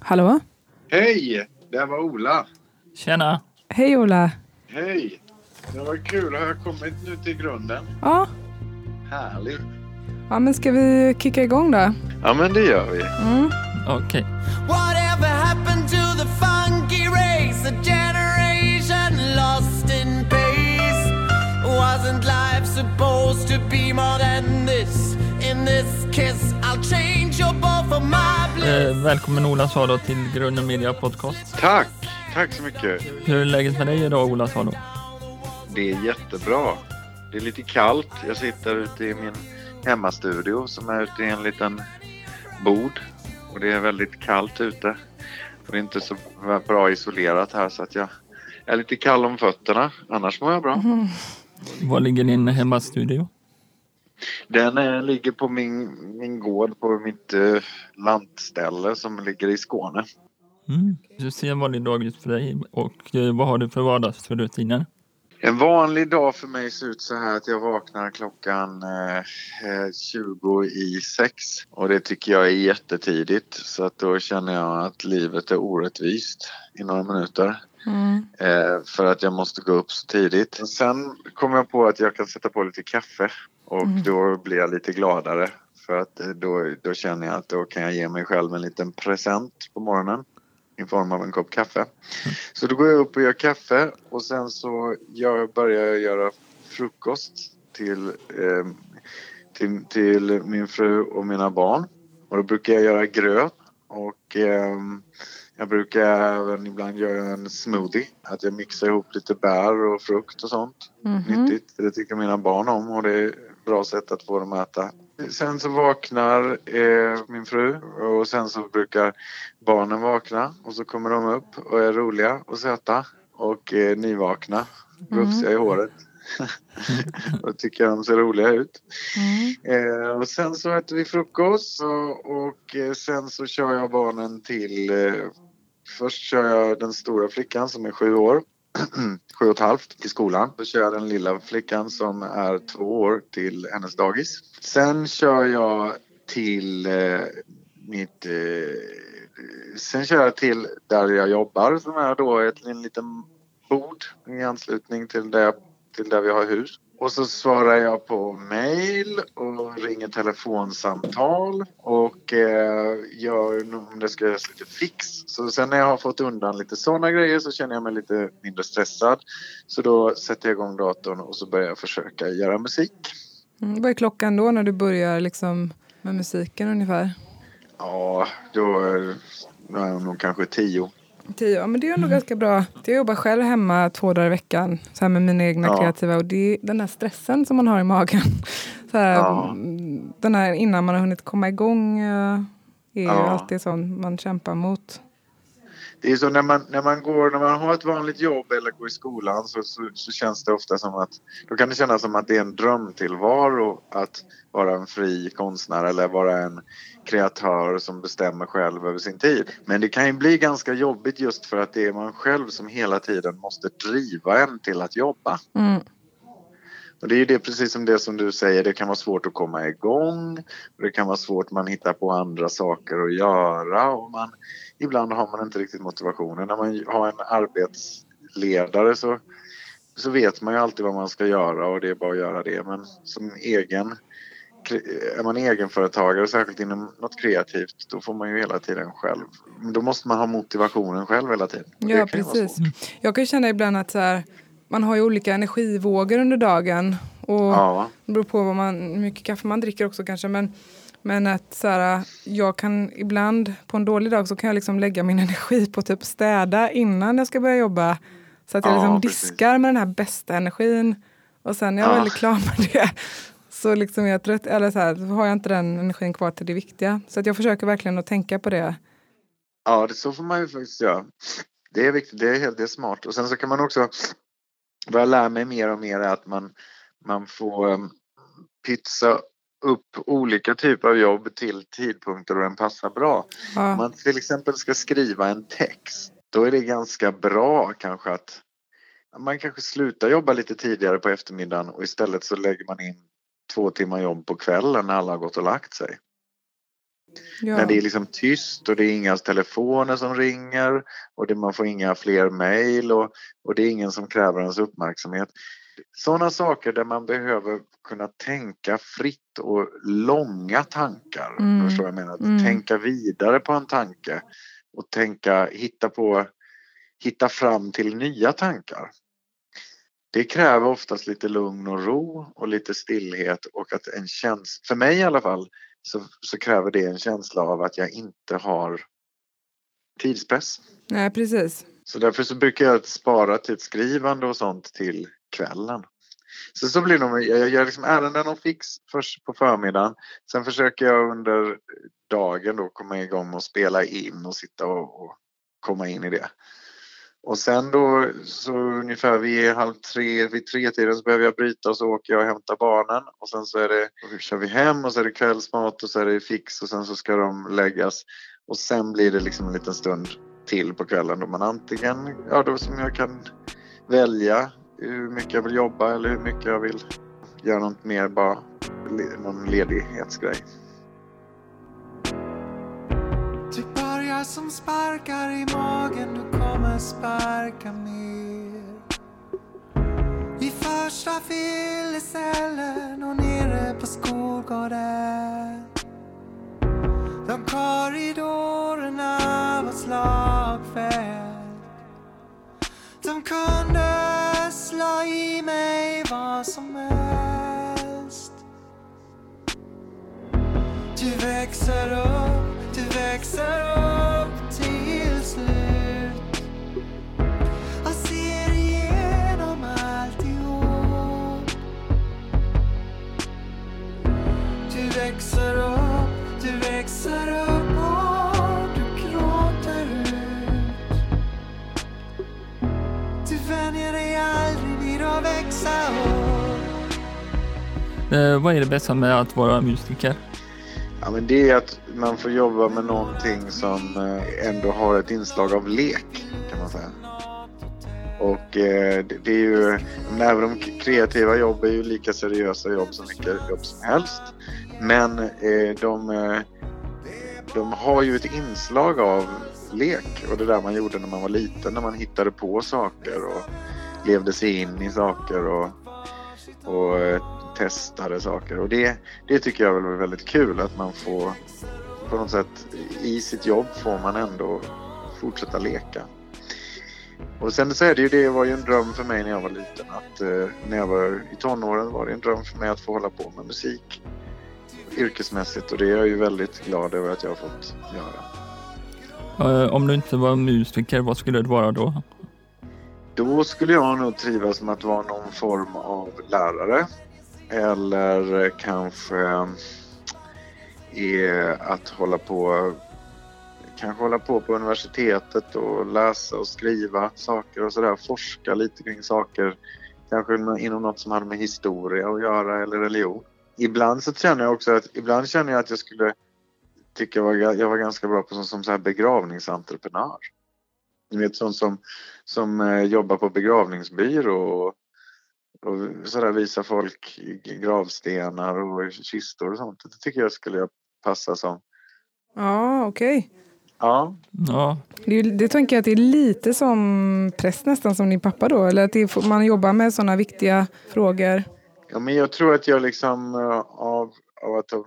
Hallå? Hej! Det var Ola. Tjena! Hej Ola. Hej! Det var kul. Har jag kommit nu till grunden? Ja. Härligt. ja, men ska vi kicka igång då? Ja, men det gör vi. Mm. Okej. Whatever happened to the funky race? A generation lost in pace. Wasn't life supposed to be more than this? In this kiss, I'll change Eh, välkommen Ola Salo till Grunden Media Podcast. Tack! Tack så mycket. Hur är läget med dig idag Ola Salo? Det är jättebra. Det är lite kallt. Jag sitter ute i min hemmastudio som är ute i en liten bod. Och det är väldigt kallt ute. Och det är inte så bra isolerat här så att jag är lite kall om fötterna. Annars mår jag bra. Var ligger din hemmastudio? Den eh, ligger på min, min gård på mitt eh, lantställe som ligger i Skåne. Mm. Hur ser en vanlig dag ut för dig och eh, vad har du för vardagsrutiner? En vanlig dag för mig ser ut så här att jag vaknar klockan eh, 20 i sex och det tycker jag är jättetidigt så att då känner jag att livet är orättvist i några minuter. Mm. Eh, för att jag måste gå upp så tidigt. Sen kommer jag på att jag kan sätta på lite kaffe och Mm. då blir jag lite gladare. För att eh, då, då känner jag att då kan jag ge mig själv en liten present på morgonen i form av en kopp kaffe. Så då går jag upp och gör kaffe och sen så gör, börjar jag göra frukost till, eh, till, till min fru och mina barn. Och då brukar jag göra gröt och ehm, jag brukar även ibland göra en smoothie. Att jag mixar ihop lite bär och frukt och sånt. Mhm. Nyttigt. Det tycker mina barn om och det bra sätt att få dem att äta. Sen så vaknar eh, min fru och sen så brukar barnen vakna och så kommer de upp och är roliga och söta och eh, nyvakna. Rufsiga i håret. och tycker de ser roliga ut. Mm. Eh, och sen så äter vi frukost och, och eh, sen så kör jag barnen till... Eh, först kör jag den stora flickan som är sju år, sju och ett halvt, till skolan. Då kör jag den lilla flickan som är två år till hennes dagis. Sen kör jag till eh, mitt... Eh, sen kör jag till där jag jobbar som är då ett, en liten bord i anslutning till där, till där vi har hus. Och så svarar jag på mail och ringer telefonsamtal och eh, gör om det ska göras lite fix. Så sen när jag har fått undan lite sådana grejer så känner jag mig lite mindre stressad. Så då sätter jag igång datorn och så börjar jag försöka göra musik. Mm. Vad är klockan då när du börjar liksom med musiken ungefär? Ja, då är då är jag nog kanske tio. Tio, ja men det är ändå ganska bra. Jag jobbar själv hemma två dagar i veckan så här med mina egna Ja. kreativa och det är den här stressen som man har i magen. Så här, Ja. mm, Den här innan man har hunnit komma igång eh, är Ja. alltid sånt man kämpar mot. Det är så när man, när man går, när man har ett vanligt jobb eller går i skolan så, så, så känns det ofta som att, då kan det kännas som att det är en drömtillvaro att vara en fri konstnär eller vara en kreatör som bestämmer själv över sin tid. Men det kan ju bli ganska jobbigt just för att det är man själv som hela tiden måste driva en till att jobba. Mm. Och det är ju det precis som det som du säger, det kan vara svårt att komma igång. Och det kan vara svårt, man hittar på andra saker att göra och man, ibland har man inte riktigt motivationen. När man har en arbetsledare så, så vet man ju alltid vad man ska göra och det är bara att göra det. Men som egen, är man egenföretagare, särskilt inom något kreativt, då får man ju hela tiden själv. Men då måste man ha motivationen själv hela tiden. Ja, precis. Jag kan känna ibland att så här, man har ju olika energivågor under dagen. Och Ja, Det beror på vad man, hur mycket kaffe man dricker också kanske. Men, men att så här, jag kan ibland på en dålig dag så kan jag liksom lägga min energi på typ städa innan jag ska börja jobba. Så att jag Ja, liksom precis. diskar med den här bästa energin. Och sen när jag Ja. väl är klar med det så liksom är jag trött, eller så här, har jag inte den energin kvar till det viktiga. Så att jag försöker verkligen att tänka på det. Ja, det, så får man ju faktiskt göra. Det är viktigt, det är, helt, det är smart. Och sen så kan man också, vad jag lär mig mer och mer är att man, man får um, pytsa upp olika typer av jobb till tidpunkter då den passar bra. Om Ja, man till exempel ska skriva en text, då är det ganska bra kanske att man kanske slutar jobba lite tidigare på eftermiddagen och istället så lägger man in två timmar jobb på kvällen när alla har gått och lagt sig. Ja. När det är liksom tyst och det är inga telefoner som ringer och det, man får inga fler mejl och, och det är ingen som kräver ens uppmärksamhet. Sådana saker där man behöver kunna tänka fritt och långa tankar. Mm. Förstår jag menar? Mm. Tänka vidare på en tanke och tänka, hitta på, hitta fram till nya tankar. Det kräver oftast lite lugn och ro och lite stillhet och att en känsla, för mig i alla fall, så, så kräver det en känsla av att jag inte har tidspress. Nej, precis. Så därför så brukar jag spara till skrivande och sånt till kvällen. Så, så blir det jag gör liksom ärenden och fix först på förmiddagen. Sen försöker jag under dagen då komma igång och spela in och sitta och, och komma in i det. Och sen då så ungefär vid halv tre, vid tre tiden så behöver jag bryta och så åker jag och hämtar barnen och sen så är det, kör vi hem och så är det kvällsmat och så är det fix och sen så ska de läggas och sen blir det liksom en liten stund till på kvällen då man antingen, ja då som jag kan välja hur mycket jag vill jobba eller hur mycket jag vill göra något mer bara någon ledighetsgrej. Typ du börjar som sparkar i magen, du kommer sparka mer. I första fyllecellen och nere på skolgården. De korridorerna var slagfält. De kunde slå i mig vad som helst. Du växer upp, du växer upp Eh, vad är det bästa med att vara musiker? Ja, men det är att man får jobba med någonting som eh, ändå har ett inslag av lek kan man säga. Och eh, det det är ju, även om kreativa jobb är ju lika seriösa jobb som vilka jobb som helst. Men eh, de, eh, de har ju ett inslag av lek och det där man gjorde när man var liten när man hittade på saker och levde sig in i saker och, och eh, testade saker. Och det, det tycker jag väl är väldigt kul att man får på något sätt i sitt jobb får man ändå fortsätta leka. Och sen så är det ju det var ju en dröm för mig när jag var liten att eh, när jag var i tonåren var det en dröm för mig att få hålla på med musik yrkesmässigt och det är jag ju väldigt glad över att jag har fått göra. Eh, om du inte var musiker, vad skulle det vara då? Då skulle jag nog trivas med att vara någon form av lärare. Eller kanske är att hålla på kanske hålla på på universitetet och läsa och skriva saker och sådär. Forska lite kring saker. Kanske inom något som hade med historia att göra eller religion. Ibland så känner jag också att, ibland känner jag att jag skulle tycka jag var, jag var ganska bra på som, som så här begravningsentreprenör. Ni vet sånt som, som eh, jobbar på begravningsbyrå och, och sådär visar folk gravstenar och kistor och sånt. Det tycker jag skulle jag passa som. Ja, okej. Ja, Ja, Det, det tänker jag att det är lite som präst nästan som din pappa då, eller att det är, man jobbar med sådana viktiga frågor. ja men jag tror att jag liksom eh, av, av att ha-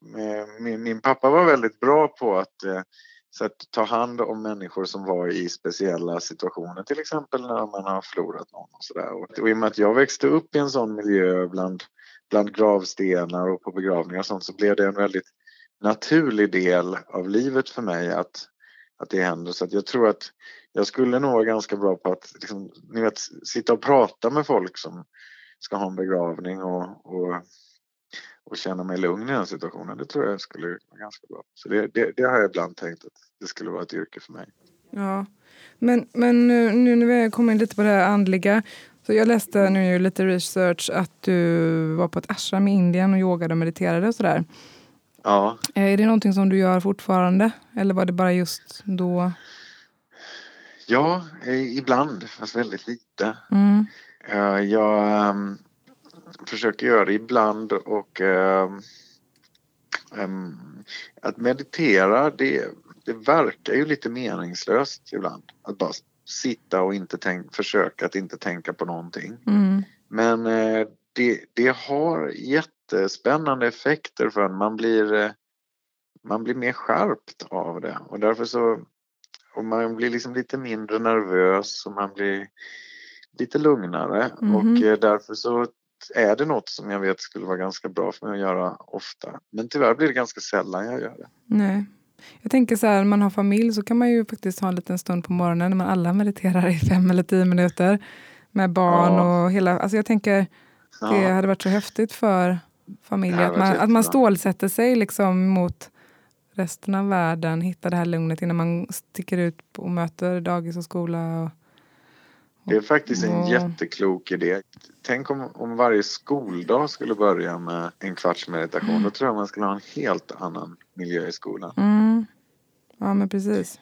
med, min, min pappa var väldigt bra på att eh, så att ta hand om människor som var i speciella situationer, till exempel när man har förlorat någon och sådär. Och, och i och med att jag växte upp i en sån miljö bland, bland gravstenar och på begravningar och sånt så blev det en väldigt naturlig del av livet för mig att, att det händer. Så att jag tror att jag skulle nog vara ganska bra på att liksom, ni vet, sitta och prata med folk som ska ha en begravning och, och, och känna mig lugn i den situationen. Det tror jag skulle vara ganska bra. Så det, det, det har jag ibland tänkt att det skulle vara ett yrke för mig. Ja. Men, men nu, nu när vi kommer in lite på det här andliga. Så jag läste nu lite research att du var på ett ashram i Indien och yogade och mediterade och sådär. Ja, Eh, Är det någonting som du gör fortfarande? Eller var det bara just då? ja eh, ibland, fast väldigt lite. Mm. Eh, Jag ehm, försöker göra det ibland och Ehm, att meditera, det, det verkar ju lite meningslöst ibland. Att bara sitta och inte tänk, försöka att inte tänka på någonting. Mm. Men eh, det, det har jättespännande effekter för en. Man blir, eh, man blir mer skärpt av det och därför så och man blir liksom lite mindre nervös och man blir lite lugnare Mhm. och eh, därför så är det något som jag vet skulle vara ganska bra för mig att göra ofta. Men tyvärr blir det ganska sällan jag gör det. Nej. Jag tänker så här, när man har familj så kan man ju faktiskt ha en liten stund på morgonen när man alla mediterar i fem eller tio minuter med barn Ja. och hela, alltså jag tänker det Ja. hade varit så häftigt för familjer Det att man, att man stålsätter sig liksom mot resten av världen, hittar det här lugnet innan man sticker ut och möter dagis och skola. Och, Det är faktiskt en jätteklok idé. Tänk om, om varje skoldag skulle börja med en kvarts meditation. Då tror jag man skulle ha en helt annan miljö i skolan. mm. Ja men precis.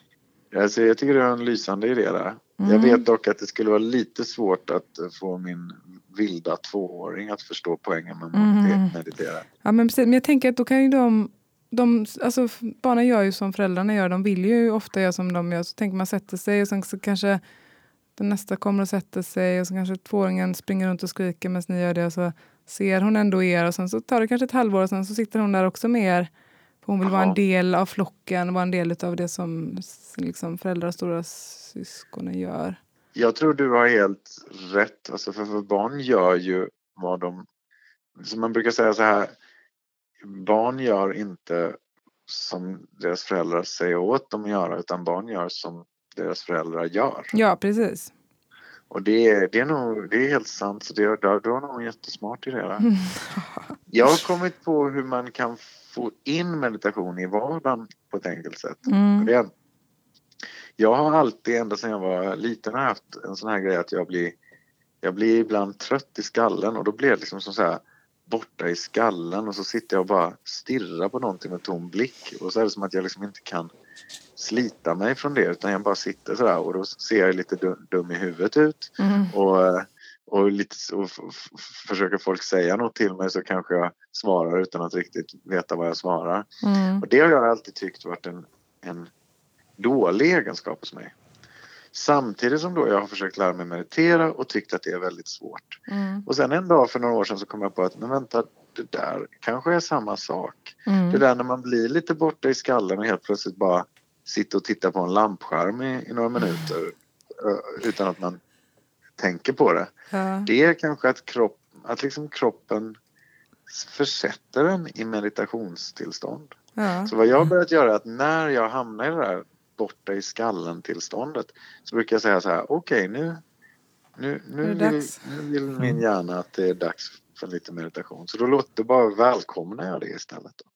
Alltså, jag tycker det är en lysande idé där. Jag Mm. vet dock att det skulle vara lite svårt att få min vilda tvååring att förstå poängen med att Mhm. meditera. Ja, men, precis. men jag tänker att då kan ju de, de alltså, barnen gör ju som föräldrarna gör. De vill ju ofta göra som de gör. Så tänker man sätter sig och sen så kanske den nästa kommer och sätter sig och så kanske tvååringen springer runt och skriker medan ni gör det och så ser hon ändå er och sen så tar det kanske ett halvår och sen så sitter hon där också med er. För hon vill vara en del av flocken, vara en del av det som liksom, föräldrar och stora syskonen gör. Jag tror du har helt rätt. Alltså för, för barn gör ju vad de... Som man brukar säga så här. Barn gör inte som deras föräldrar säger åt dem att göra utan barn gör som deras föräldrar gör. Ja, precis. Och det är, det är nog det är helt sant. Så det, har nog en jättesmart idé där. Mm. Jag har kommit på hur man kan få in meditation i vardagen på ett enkelt sätt. Mm. Det, jag har alltid, ända sedan jag var liten, haft en sån här grej att jag blir, jag blir ibland trött i skallen och då blir jag liksom som så här borta i skallen och så sitter jag och bara stirrar på någonting med tom blick och så är det som att jag liksom inte kan slita mig från det utan jag bara sitter sådär och då ser jag lite dum, dum i huvudet ut Mm. och, eh, och, lite, och försöker folk säga något till mig så kanske jag svarar utan att riktigt veta vad jag svarar. Mm. Och det har jag alltid tyckt varit en, en dålig egenskap hos mig. Samtidigt som då jag har försökt lära mig meditera och tyckt att det är väldigt svårt. Mm. Och sen en dag för några år sedan så kom jag på att men vänta, det där kanske är samma sak. Mm. Det där när man blir lite borta i skallen och helt plötsligt bara sitter och tittar på en lampskärm i, i några minuter eh, utan att man tänker på det. Ja. Det är kanske att, kropp, att liksom kroppen försätter en i meditationstillstånd. Ja. Så vad jag har börjat göra är att när jag hamnar i det där borta i skallen tillståndet så brukar jag säga så här, okej nu, nu, nu, det vill, nu vill min hjärna att det är dags för lite meditation. Så då låter det bara välkomna jag det istället. Då.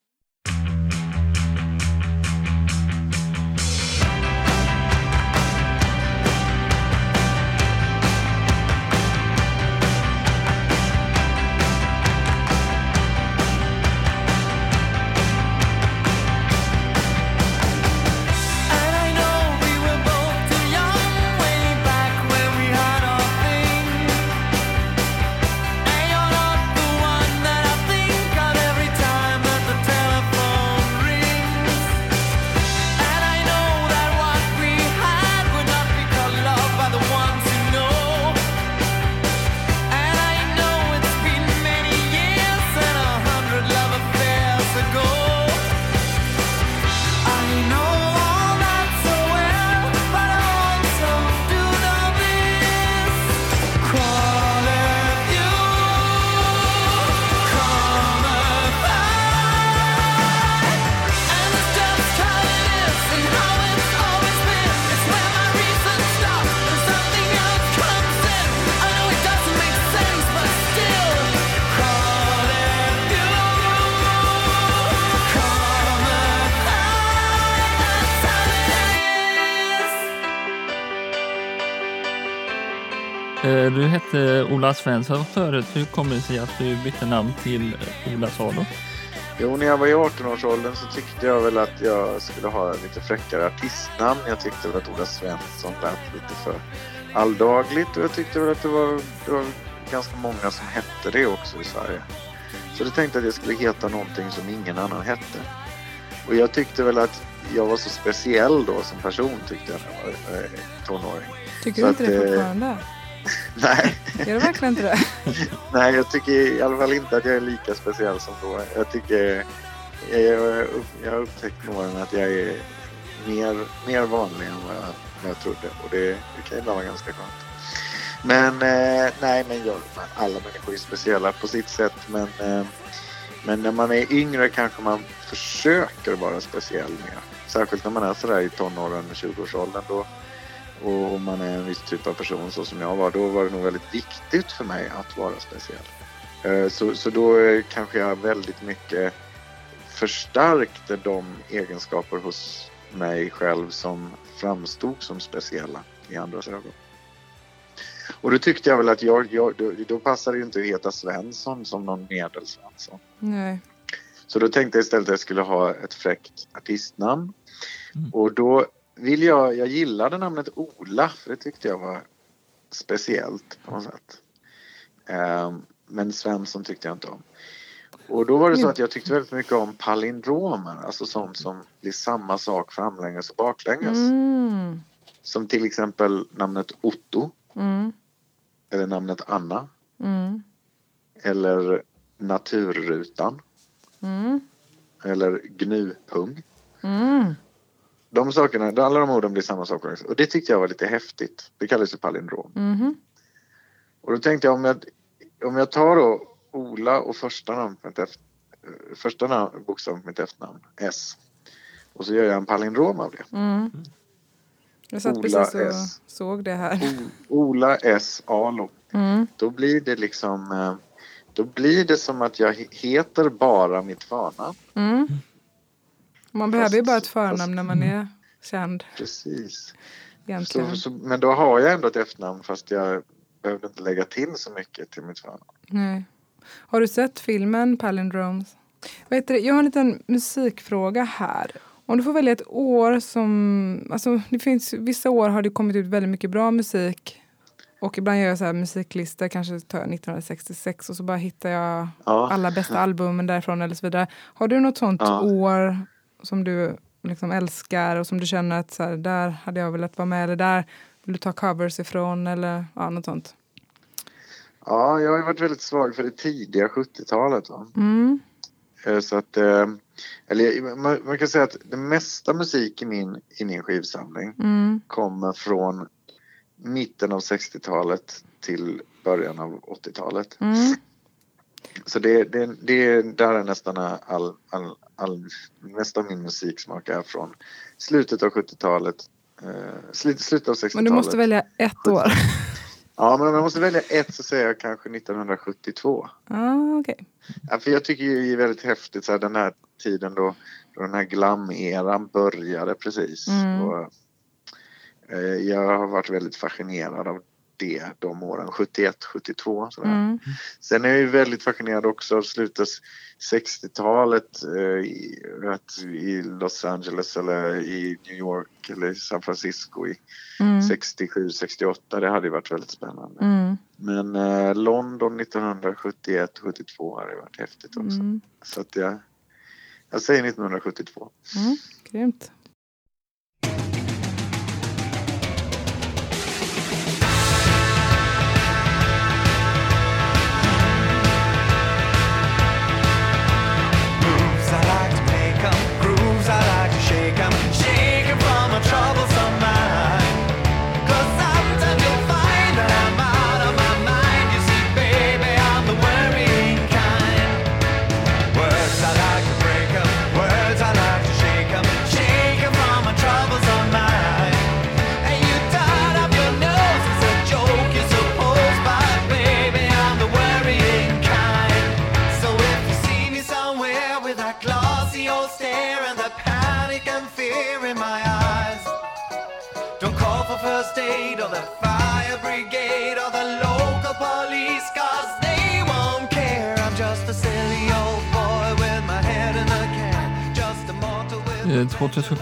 Du hette Ola Svensson förut. Hur kommer det sig att du bytte namn till Ola Salo? Jo, när jag var i 18-årsåldern så tyckte jag väl att jag skulle ha lite fräckare artistnamn. Jag tyckte väl att Ola Svensson lät lite för alldagligt och jag tyckte väl att det var, det var ganska många som hette det också i Sverige. Så då tänkte jag att jag skulle heta någonting som ingen annan hette. Och jag tyckte väl att jag var så speciell då som person tyckte jag när jag var eh, tonåring. Tycker Så du inte att, det eh, fortfarande? Nej, Gör du verkligen inte det? nej, jag tycker i alla fall inte att jag är lika speciell som då. Jag tycker jag, jag, jag har upptäckt med åren att jag är mer, mer vanlig än vad jag, vad jag trodde och det, det kan ibland vara ganska skönt. Men eh, nej, men jag, alla människor är speciella på sitt sätt men, eh, men när man är yngre kanske man försöker vara speciell mer. Särskilt när man är sådär i tonåren, 20-årsåldern då och om man är en viss typ av person så som jag var, då var det nog väldigt viktigt för mig att vara speciell. Eh, Så, så då kanske jag väldigt mycket förstärkte de egenskaper hos mig själv som framstod som speciella i andras ögon. Och då tyckte jag väl att jag, jag då, då passade det ju inte att heta Svensson som någon medelsvensson. Nej. Så då tänkte jag istället att jag skulle ha ett fräckt artistnamn. Mm. Och då vill jag, jag gillade namnet Ola för det tyckte jag var speciellt på något sätt. Ehm, men Svensson tyckte jag inte om. Och då var det så Mm. att jag tyckte väldigt mycket om palindromer, alltså sånt som blir samma sak framlänges och baklänges. Mm. Som till exempel namnet Otto Mm. eller namnet Anna Mm. eller Naturrutan Mm. eller Gnupung. Mm. De sakerna, alla de orden blir samma sak. Och det tyckte jag var lite häftigt. Det kallas ju palindrom. Mhm. Och då tänkte jag om jag, om jag tar då Ola och första namn mitt efter, första namn, bokstav på mitt efternamn, S. Och så gör jag en palindrom av det. Mm. Jag satt Ola precis och S. såg det här. O- Ola S. Alo. Mm. Då blir det liksom, eh, då blir det som att jag he- heter bara mitt förnamn. Mm. Man behöver ju bara ett förnamn när man är känd Precis. Så, så, men då har jag ändå ett efternamn fast jag behövde inte lägga till så mycket till mitt förnamn. Nej. Har du sett filmen Palindromes? Heter det? Jag har en liten musikfråga här. Om du får välja ett år som... Alltså det finns, vissa år har det kommit ut väldigt mycket bra musik. Och ibland gör jag så här musiklistor, kanske tar jag 1966 och så bara hittar jag Ja. alla bästa albumen därifrån eller så vidare. Har du något sånt Ja. år som du liksom älskar och som du känner att så här, där hade jag velat vara med eller där vill du ta covers ifrån eller ja, något sånt? Ja, jag har varit väldigt svag för det tidiga 70-talet. Va? Mm. Eh, Så att, eh, eller man, man kan säga att det mesta musik i min, i min skivsamling Mm. kommer från mitten av 60-talet till början av 80-talet. Mm. Så det, det, det där är nästan all, all, all, mest av min musiksmak är från slutet av 70-talet. Eh, slut, slutet av 60-talet. Men du måste välja ett år. Ja, men om jag måste välja ett så säger jag kanske 1972. ah, okej. Ja, för jag tycker ju det är väldigt häftigt så här, den här tiden då, då den här glam-eran började precis. Mm. Och, eh, jag har varit väldigt fascinerad av det de åren, 71, 72. Sådär. Mm. Sen är jag ju väldigt fascinerad också av slutet 60-talet eh, i, att i Los Angeles eller i New York eller San Francisco i Mm. 67, 68. Det hade ju varit väldigt spännande. Mm. Men eh, London 1971, 72 hade varit häftigt också. Mm. Så att jag, jag säger 1972. Mm. Grymt.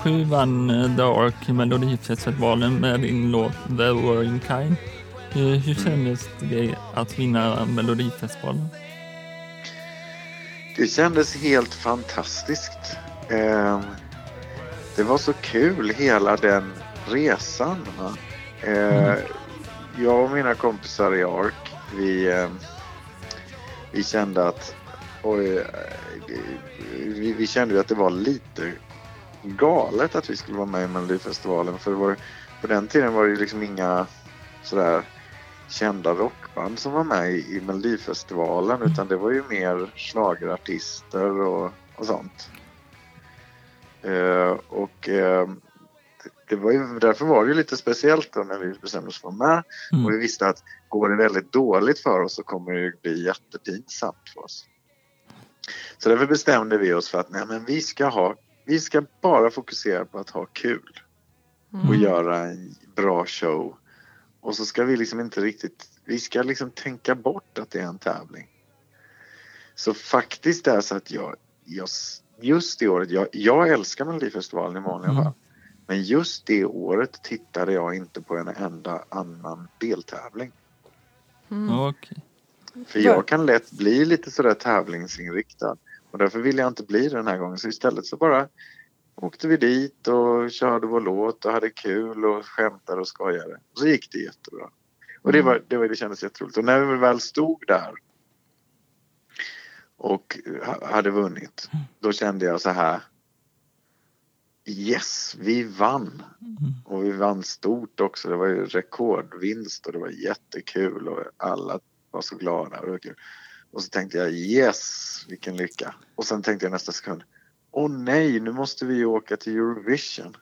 1997 vann The eh, Ark Melodifestivalen med din låt The Worrying Kind. Eh, hur, kändes det att vinna Melodifestivalen? Det kändes helt fantastiskt. Ehm, det var så kul hela den resan. Mm. Jag och mina kompisar i ARK, vi, ehm, vi kände att och eh, vi, vi, kände att det var lite galet att vi skulle vara med i Melodifestivalen för det var, på den tiden var det ju liksom inga sådär kända rockband som var med i, i Melodifestivalen utan det var ju mer schlagerartister och, och sånt. Eh, och eh, det var ju, därför var det ju lite speciellt då när vi bestämde oss för att vara med Mm. och vi visste att går det väldigt dåligt för oss så kommer det bli jättepinsamt för oss. Så därför bestämde vi oss för att nej, men vi ska ha vi ska bara fokusera på att ha kul och göra en bra show. Och så ska vi liksom inte riktigt, vi ska liksom tänka bort att det är en tävling. Så faktiskt är det så att jag, jag just det året, jag, jag älskar Melodifestivalen i vanliga Mm. fall. Men just det året tittade jag inte på en enda annan deltävling. Mm. Okej. För jag kan lätt bli lite sådär tävlingsinriktad. Och därför ville jag inte bli det den här gången. Så istället så bara åkte vi dit och körde vår låt och hade kul och skämtade och skojade. Och så gick det jättebra. Och det, var, det, var, det kändes jätteroligt. Och när vi väl stod där och ha- hade vunnit, då kände jag så här. Yes, vi vann! Mm. Och vi vann stort också. Det var ju rekordvinst och det var jättekul och alla var så glada. Och, det var kul. Och så tänkte jag yes, vilken lycka. Och sen tänkte jag nästa sekund, åh nej, nu måste vi ju åka till Eurovision.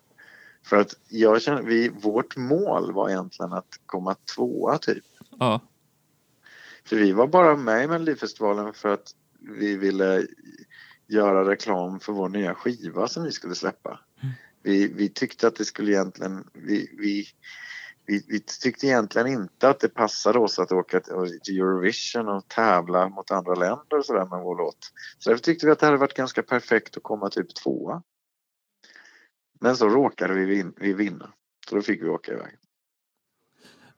För att jag känner, vi, vårt mål var egentligen att komma tvåa typ. Ja. För vi var bara med i Melodifestivalen för att vi ville göra reklam för vår nya skiva som vi skulle släppa. Vi, vi tyckte att det skulle egentligen, vi, vi, vi, vi tyckte egentligen inte att det passade oss att åka till Eurovision och tävla mot andra länder och sådär med vår låt. Så därför tyckte vi att det hade varit ganska perfekt att komma typ tvåa. Men så råkade vi, vin, vi vinna. Så då fick vi åka iväg.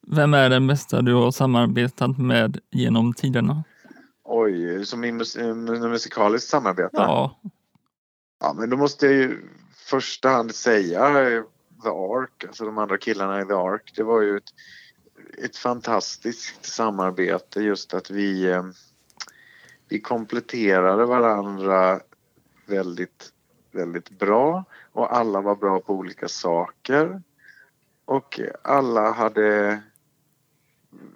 Vem är den bästa du har samarbetat med genom tiderna? Oj, som i mus, musikaliskt samarbete? Ja. Ja, men då måste jag ju första hand säga The Ark, alltså de andra killarna i The Ark. Det var ju ett, ett fantastiskt samarbete just att vi, eh, vi kompletterade varandra väldigt, väldigt bra och alla var bra på olika saker. Och alla hade...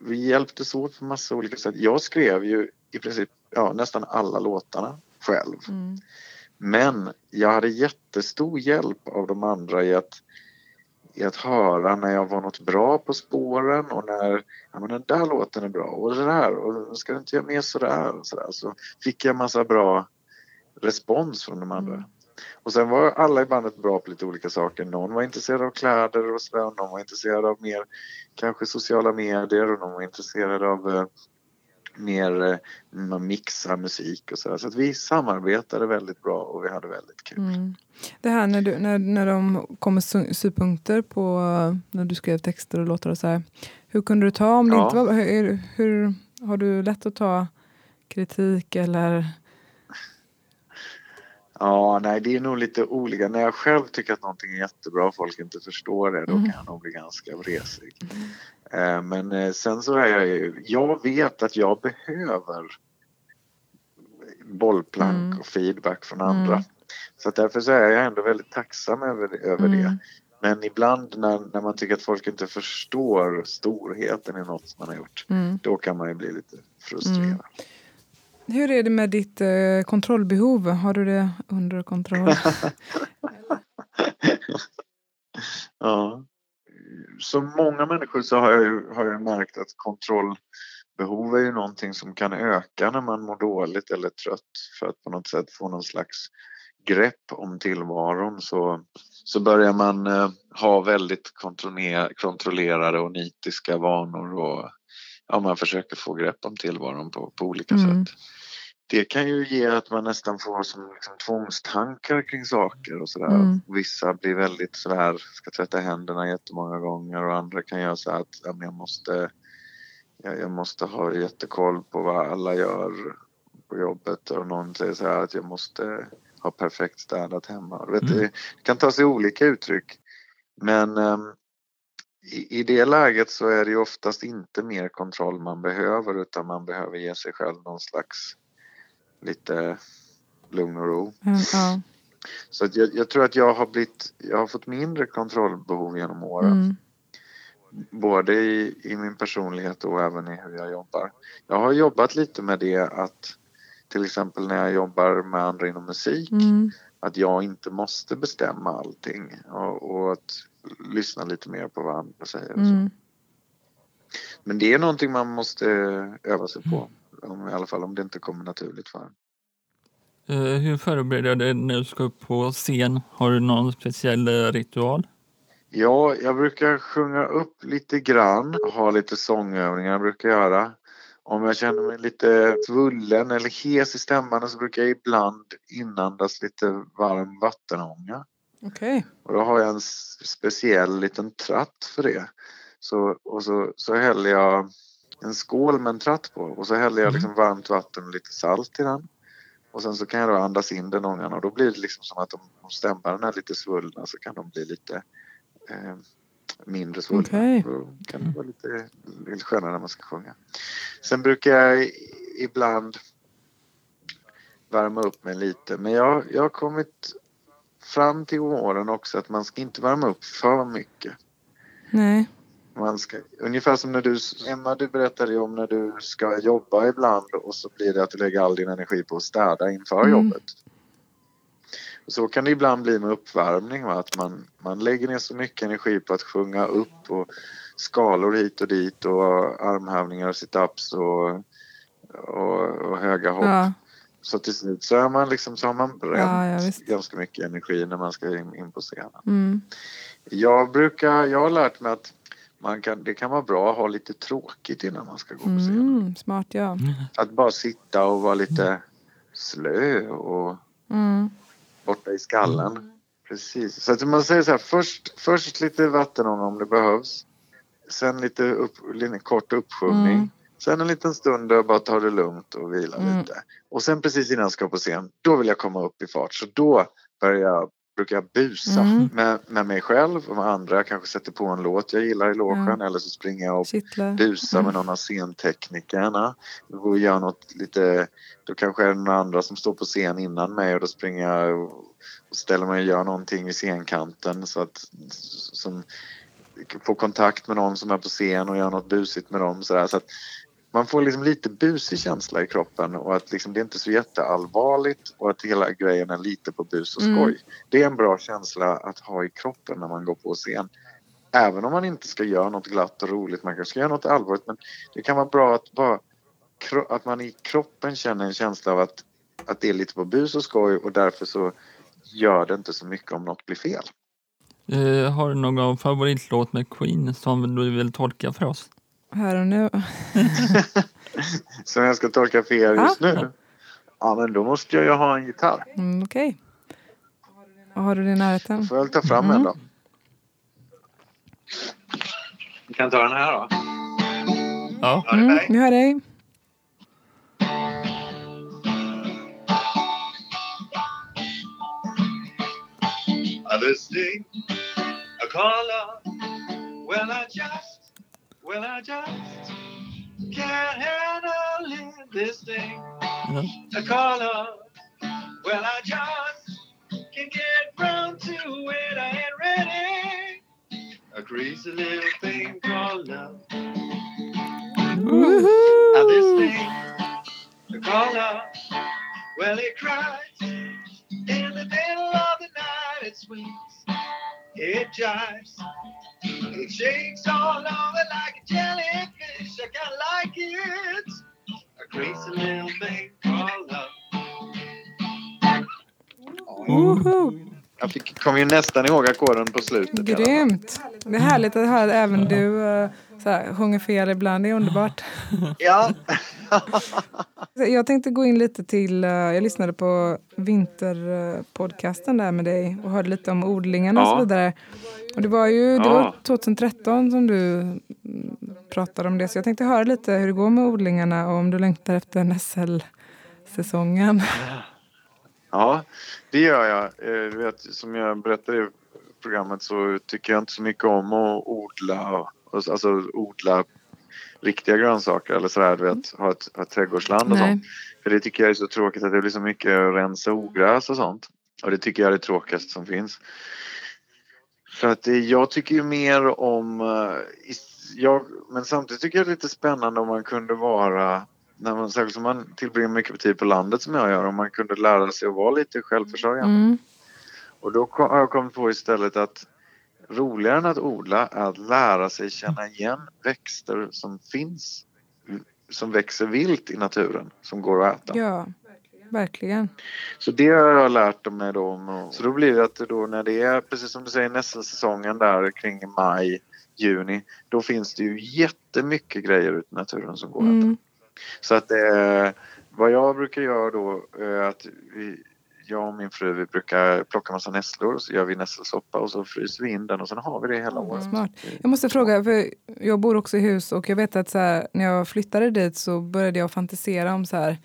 Vi hjälptes åt på massa olika sätt. Jag skrev ju i princip ja, nästan alla låtarna själv. Mm. Men jag hade jättestor hjälp av de andra i att, i att höra när jag var något bra på spåren och när ja, men den där låten är bra och det där och ska du inte göra mer sådär och sådär. Så fick jag massa bra respons från de andra. Och sen var alla i bandet bra på lite olika saker. Någon var intresserad av kläder och sådär. Någon var intresserad av mer kanske sociala medier och någon var intresserad av eh, mer eh, man mixar musik och sådär. Så att vi samarbetade väldigt bra och vi hade väldigt kul. Mm. Det här när, du, när, när de kom med sy- synpunkter på när du skrev texter och låtar och så här. Hur kunde du ta om det Ja. inte var... Hur, hur, har du lätt att ta kritik eller... Ja, nej det är nog lite olika. När jag själv tycker att någonting är jättebra och folk inte förstår det, då Mm. kan jag nog bli ganska vresig. Eh, Men eh, sen så är jag ju, jag vet att jag behöver bollplank Mm. och feedback från andra. Mm. Så därför så är jag ändå väldigt tacksam över, över det. Mm. Men ibland när, när man tycker att folk inte förstår storheten i något som man har gjort, Mm. då kan man ju bli lite frustrerad. Hur är det med ditt eh, kontrollbehov? Har du det under kontroll? Ja. Som många människor så har jag, ju- har jag märkt att kontrollbehov är ju någonting som kan öka när man mår dåligt eller trött för att på något sätt få någon slags grepp om tillvaron så, så börjar man eh, ha väldigt kontrollerade och nitiska vanor och ja, man försöker få grepp om tillvaron på, på olika Mm. sätt. Det kan ju ge att man nästan får som liksom tvångstankar kring saker och sådär. Mm. Vissa blir väldigt sådär, ska tvätta händerna jättemånga gånger och andra kan göra så att ja, jag, måste, jag, jag måste ha jättekoll på vad alla gör på jobbet och någon säger så här att jag måste ha perfekt städat hemma. Vet, Mm. Det kan ta sig olika uttryck. Men ehm, i, i det läget så är det ju oftast inte mer kontroll man behöver utan man behöver ge sig själv någon slags lite lugn och ro. Mm, Ja. Så att jag, jag tror att jag har blivit, jag har fått mindre kontrollbehov genom åren. Mm. Både i, i min personlighet och även i hur jag jobbar. Jag har jobbat lite med det att till exempel när jag jobbar med andra inom musik Mm. Att jag inte måste bestämma allting och, och att lyssna lite mer på vad andra säger. Och så. Mm. Men det är någonting man måste öva sig på. Om, I alla fall om det inte kommer naturligt för en. Eh, Hur förbereder du dig när du ska upp på scen? Har du någon speciell eh, ritual? Ja, jag brukar sjunga upp lite grann, ha lite sångövningar brukar jag göra. Om jag känner mig lite svullen eller hes i stämman så brukar jag ibland inandas lite varm vattenånga. Okej. Och då har jag en speciell liten tratt för det. Så, och så, så häller jag en skål med en tratt på och så häller jag liksom varmt vatten och lite salt i den. Och sen så kan jag då andas in den ångan och då blir det liksom som att om, om stämbanden är lite svullna så kan de bli lite eh, mindre svullna. Okej. Då kan det vara lite, lite skönare när man ska sjunga. Sen brukar jag ibland värma upp mig lite men jag, jag har kommit fram till åren också att man ska inte värma upp för mycket. Nej. Man ska, ungefär som när du, Emma du berättade ju om när du ska jobba ibland och så blir det att du lägger all din energi på att städa inför Mm. jobbet. Så kan det ibland bli med uppvärmning, va? att man, man lägger ner så mycket energi på att sjunga upp och skalor hit och dit och armhävningar och situps och, och, och höga hopp. Ja. Så till slut så, är man liksom, så har man bränt Ja, ja, ganska mycket energi när man ska in, in på scenen. Mm. Jag brukar, jag har lärt mig att man kan, det kan vara bra att ha lite tråkigt innan man ska gå på scen. Mm. Smart ja. Att bara sitta och vara lite slö och Mm. Borta i skallen. Precis. Så att man säger så här, först, först lite vattenånga om det behövs. Sen lite, upp, lite kort uppsjungning. Mm. Sen en liten stund jag bara tar det lugnt och vila Mm. lite. Och sen precis innan jag ska på scen, då vill jag komma upp i fart. Så då börjar jag, brukar jag busa Mm. med, med mig själv och med andra. Jag kanske sätter på en låt jag gillar i logen eller så springer jag och Kittlar. busa med någon av scenteknikerna. Och gör något lite, då kanske är det några andra som står på scen innan mig och då springer jag och och ställer mig och gör någonting vid scenkanten så att som får kontakt med någon som är på scen och gör något busigt med dem så, där, så att man får liksom lite busig känsla i kroppen och att liksom det är inte så jätteallvarligt och att hela grejen är lite på bus och skoj. Mm. Det är en bra känsla att ha i kroppen när man går på scen. Även om man inte ska göra något glatt och roligt, man kanske ska göra något allvarligt men det kan vara bra att bara att man i kroppen känner en känsla av att, att det är lite på bus och skoj och därför så gör det inte så mycket om något blir fel. Eh, har du någon favoritlåt med Queen som du vill tolka för oss? Här och nu. Som jag ska tolka för er just Ja. nu. Ja men då måste jag ju ha en gitarr. Mm, Okej. Vad har du i närheten? Får jag väl ta fram Mm. en då. Vi kan ta den här då. Ja. Hör Mm, vi hör dig. Call. Well, I just, well, I just can't handle. This thing. Uh-huh. I call love. Well, I just can't get round to it. I ain't ready. A crazy little thing called love. Now this thing I call love. Well, it cries in the middle of the night. It swings, it jives, it shakes all over like a jellyfish. I kinda like it. A crazy little thing called love. Woohoo! Jag fick, kom ju nästan ihåg ackorden på slutet. Grymt! Det är härligt att höra att även du uh, så här, sjunger fel ibland. Det är underbart. Ja. Jag tänkte gå in lite till, eh, jag lyssnade på vinterpodcasten där med dig och hörde lite om odlingarna och Ja. så vidare. Och det var ju det Ja. var 2013 som du mm, pratade om det. Så jag tänkte höra lite hur det går med odlingarna och om du längtar efter en säsongen. Ja, det gör jag. Eh, Du vet, som jag berättade i programmet så tycker jag inte så mycket om att odla, alltså odla riktiga grönsaker eller sådär, du vet, ha ett, ha ett trädgårdsland och Nej. sånt. För det tycker jag är så tråkigt att det blir så mycket att rensa ogräs och sånt. Och det tycker jag är det tråkigaste som finns. Så att det, jag tycker ju mer om, eh, jag, men samtidigt tycker jag det är lite spännande om man kunde vara, när man, särskilt som man tillbringar mycket tid på landet som jag gör, om man kunde lära sig att vara lite självförsörjande. Mm. Och då har jag kommit på istället att roligare än att odla är att lära sig känna igen växter som finns, som växer vilt i naturen, som går att äta. Ja, verkligen. Så det har jag lärt mig då. Så då blir det att då när det är, precis som du säger, nässelsäsongen där kring maj, juni, då finns det ju jättemycket grejer ute i naturen som går att äta. Mm. Så att eh, vad jag brukar göra då är att vi, jag och min fru vi brukar plocka massa nässlor och så gör vi nässelsoppa och så fryser vi in den och sen har vi det hela året. Smart. Jag måste fråga, för jag bor också i hus och jag vet att här, när jag flyttade dit så började jag fantisera om så här, mm,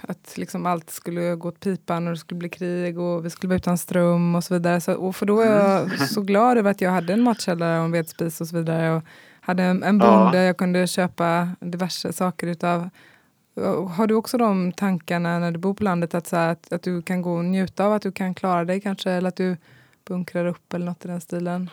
att liksom allt skulle gå åt pipan och det skulle bli krig och vi skulle vara utan ström och så vidare. Så, och för då var jag så glad över att jag hade en matkällare och en vedspis och så vidare. Och hade en, en Ja. bonde jag kunde köpa diverse saker utav. Har du också de tankarna när du bor på landet att, så här, att, att du kan gå och njuta av att du kan klara dig kanske eller att du bunkrar upp eller något i den stilen?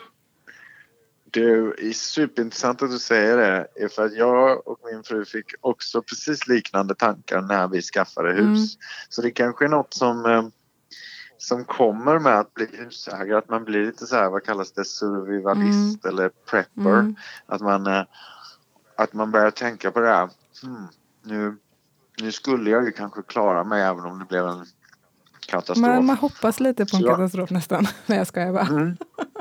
Det är superintressant att du säger det. För att jag och min fru fick också precis liknande tankar när vi skaffade hus. Mm. Så det kanske är något som, eh, som kommer med att bli husägare. Att man blir lite så här, vad kallas det, survivalist eller prepper. Mm. Att, man, eh, att man börjar tänka på det här. Hmm, nu, nu skulle jag ju kanske klara mig även om det blev en katastrof. Man, man hoppas lite på en Så- katastrof nästan. Nej jag skojar bara. Mm.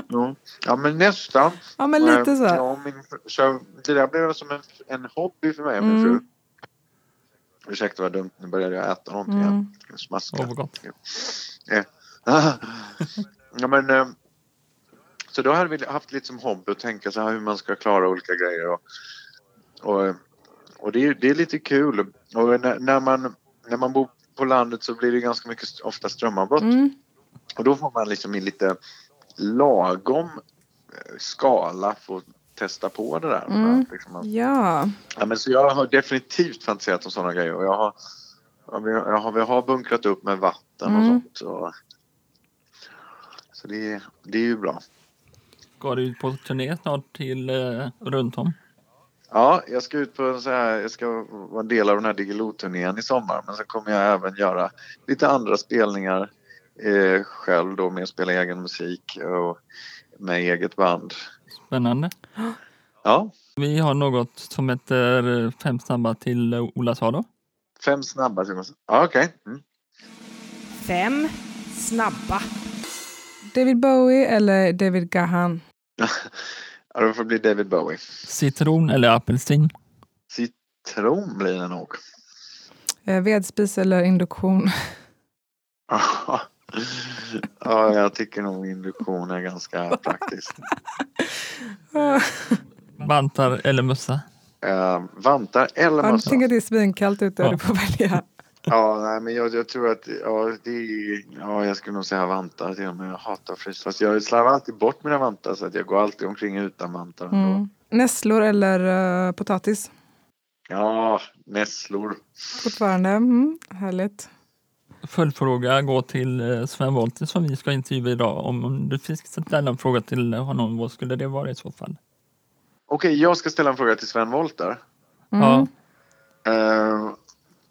Ja. ja men nästan. Ja men lite så. Ja, min, så det där blev som en, en hobby för mig och min Mm. fru. Ursäkta vad dumt, nu började jag äta någonting. Mm. Mm. Smaska. Åh, vad gott. Eh. ja, men, eh, så då hade vi haft lite som hobby att tänka så här hur man ska klara olika grejer. Och, och, och det, är, det är lite kul. Och när, när, man, när man bor på landet så blir det ganska mycket ofta strömavbrott. Mm. Och då får man liksom i lite lagom eh, skala få testa på det där. Mm. Liksom att- Ja. ja, men så jag har definitivt fantiserat om sådana grejer och jag har, ja, vi har, jag har, bunkrat upp med vatten och Mm. sånt. Så, så det, det är ju bra. Går du ut på turné snart till eh, runt om? Ja, jag ska ut på en så här, jag ska vara en del av den här Diggiloo-turnén i sommar men sen kommer jag även göra lite andra spelningar eh, själv då med att spela egen musik och med eget band. Spännande. Ja, Vi har något som heter eh, Fem snabba till eh, Ola Salo. fem snabba. man säga. Ja, okej. Mm. Fem snabba. David Bowie eller David Gahan? Ja, det får bli David Bowie. Citron eller apelsin? Citron blir det nog. Eh, vedspis eller induktion? ja, jag tycker nog induktion är ganska praktiskt. Vantar eller mössa? Eh, vantar eller Ja, mössa? tänk att det är svinkallt ute och Ja. du får välja. Ja, nej, men jag, jag tror att ja, det är, ja, jag skulle nog säga vantar till och med. Jag hatar frys. Fast jag slarvar alltid bort mina vantar så att jag går alltid omkring utan vantar. Mm. Nässlor eller uh, potatis? Ja, nässlor. Fortfarande. Mm, härligt. Följdfråga går till eh, Sven Wollter som vi ska intervjua idag. Om du fick ställa en fråga till honom, vad skulle det vara i så fall? Okej, jag ska ställa en fråga till Sven Wollter. Mm. Ja, Eh,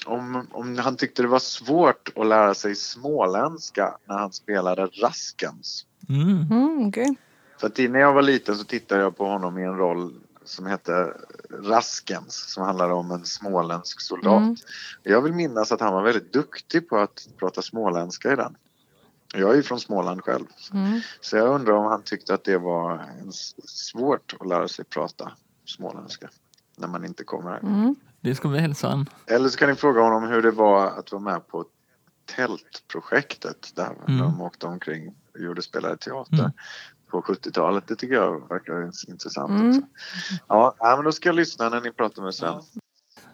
om, om han tyckte det var svårt att lära sig småländska när han spelade Raskens. mm. Mm, okej. För att när jag var liten så tittade jag på honom i en roll som hette Raskens som handlade om en småländsk soldat. Mm. Jag vill minnas att han var väldigt duktig på att prata småländska i den. Jag är ju från Småland själv. Mm. Så jag undrar om han tyckte att det var svårt att lära sig prata småländska när man inte kommer här. Mm. Det ska vi hälsa han. Eller så kan ni fråga honom hur det var att vara med på tältprojektet där Mm. de åkte omkring och gjorde spelade teater Mm. på 70-talet. Det tycker jag verkar intressant Mm. också. Ja, men då ska jag lyssna när ni pratar med Sven.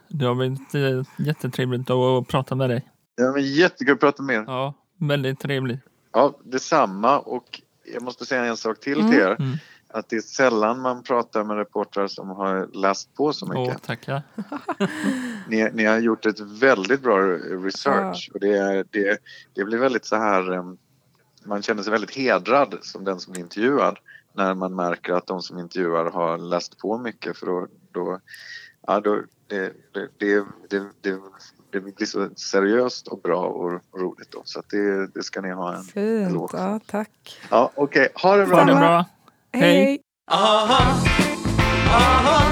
Det har varit eh, jättetrevligt att prata med dig. Ja, men jättekul att prata med er. Ja, väldigt trevligt. Ja, detsamma. Och jag måste säga en sak till Mm. till er. Att det är sällan man pratar med reportrar som har läst på så mycket. Åh, tackar. Ni, ni har gjort ett väldigt bra research och det, är- det, det blir väldigt så här man känner sig väldigt hedrad som den som blir intervjuad när man märker att de som intervjuar har läst på mycket för då, då, ja, då det, det, det, det, det, blir så seriöst och bra och roligt då så att det, det ska ni ha en Fint. eloge. Ja, tack. Ja, okej, ha det bra Ha det bra. Hej. Hej. Uh huh. Uh huh.